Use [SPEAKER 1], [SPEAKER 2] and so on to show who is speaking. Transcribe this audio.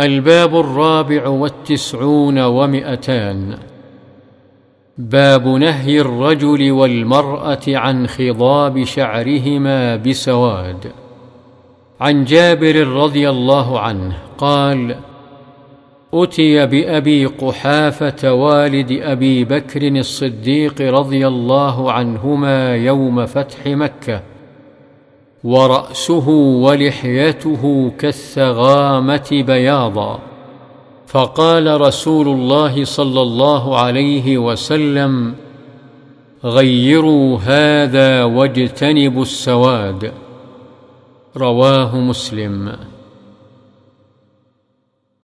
[SPEAKER 1] الباب الرابع والتسعون ومئتان. باب نهي الرجل والمرأة عن خضاب شعرهما بسواد. عن جابر رضي الله عنه قال اتي بأبي قحافة والد أبي بكر الصديق رضي الله عنهما يوم فتح مكة. ورأسه ولحيته كالثغامة بياضا. فقال رسول الله صلى الله عليه وسلم غيروا هذا واجتنبوا السواد. رواه مسلم.